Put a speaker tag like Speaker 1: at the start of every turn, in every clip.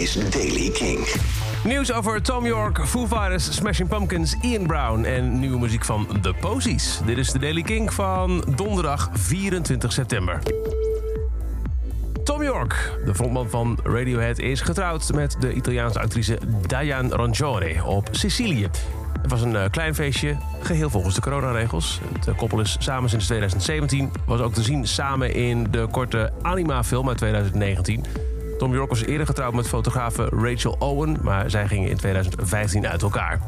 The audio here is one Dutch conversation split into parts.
Speaker 1: is Daily King.
Speaker 2: Nieuws over Tom York, Foo Fighters, Smashing Pumpkins, Ian Brown en nieuwe muziek van The Posies. Dit is de Daily King van donderdag 24 september. Tom York, de frontman van Radiohead, is getrouwd met de Italiaanse actrice Diane Rangione op Sicilië. Het was een eh, klein feestje, geheel volgens de coronaregels. Het eh, koppel is samen sinds 2017. Was ook te zien samen in de korte Anima-film uit 2019. Tom York was eerder getrouwd met fotografe Rachel Owen, maar zij gingen in 2015 uit elkaar.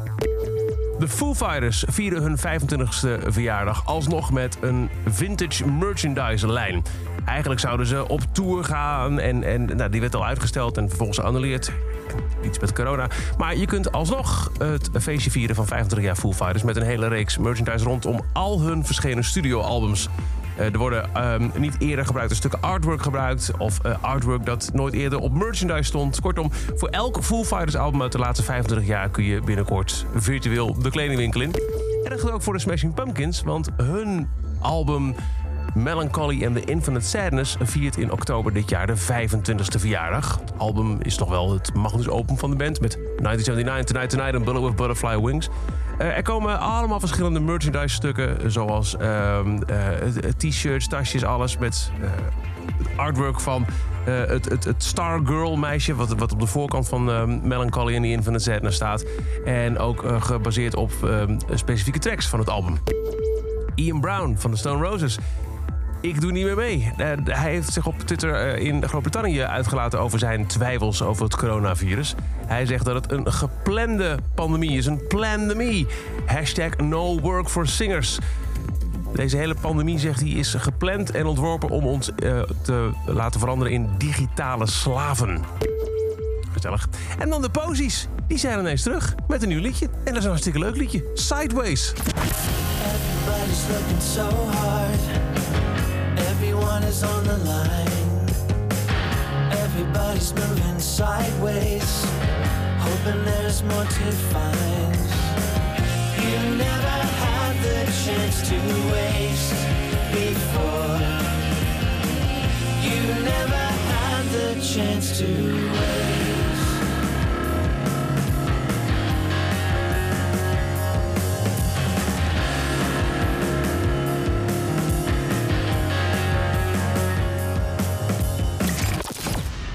Speaker 2: De Foo Fighters vieren hun 25e verjaardag alsnog met een vintage merchandise lijn. Eigenlijk zouden ze op tour gaan en, en nou, die werd al uitgesteld en vervolgens geannuleerd. Iets met corona. Maar je kunt alsnog het feestje vieren van 25 jaar Foo Fighters... met een hele reeks merchandise rondom al hun verschenen studioalbums. Uh, er worden um, niet eerder gebruikte stukken artwork gebruikt... of uh, artwork dat nooit eerder op merchandise stond. Kortom, voor elk Foo Fighters album uit de laatste 25 jaar... kun je binnenkort virtueel de kledingwinkel in. En dat geldt ook voor de Smashing Pumpkins, want hun album... Melancholy and the Infinite Sadness viert in oktober dit jaar de 25e verjaardag. Het album is toch wel het magnus open van de band met 1979, Tonight Tonight en Bullet with Butterfly Wings. Uh, er komen allemaal verschillende merchandise stukken, zoals uh, uh, t-shirts, tasjes, alles met artwork van het, het, het Stargirl meisje, wat, wat op de voorkant van Melancholy and the Infinite Sadness staat. En ook gebaseerd op ehm, specifieke tracks van het album. Ian Brown van de Stone Roses ik doe niet meer mee. Uh, hij heeft zich op Twitter uh, in Groot-Brittannië uitgelaten over zijn twijfels over het coronavirus. Hij zegt dat het een geplande pandemie is, een pandemie. Hashtag no work for singers. Deze hele pandemie, zegt hij, is gepland en ontworpen om ons uh, te laten veranderen in digitale slaven. Gezellig. En dan de posies. Die zijn ineens terug met een nieuw liedje. En dat is een hartstikke leuk liedje. Sideways. Everybody's looking so hard. Everyone is on the line. Everybody's moving sideways. Hoping there's more to find. You never had the chance to waste before. You never had the chance to waste.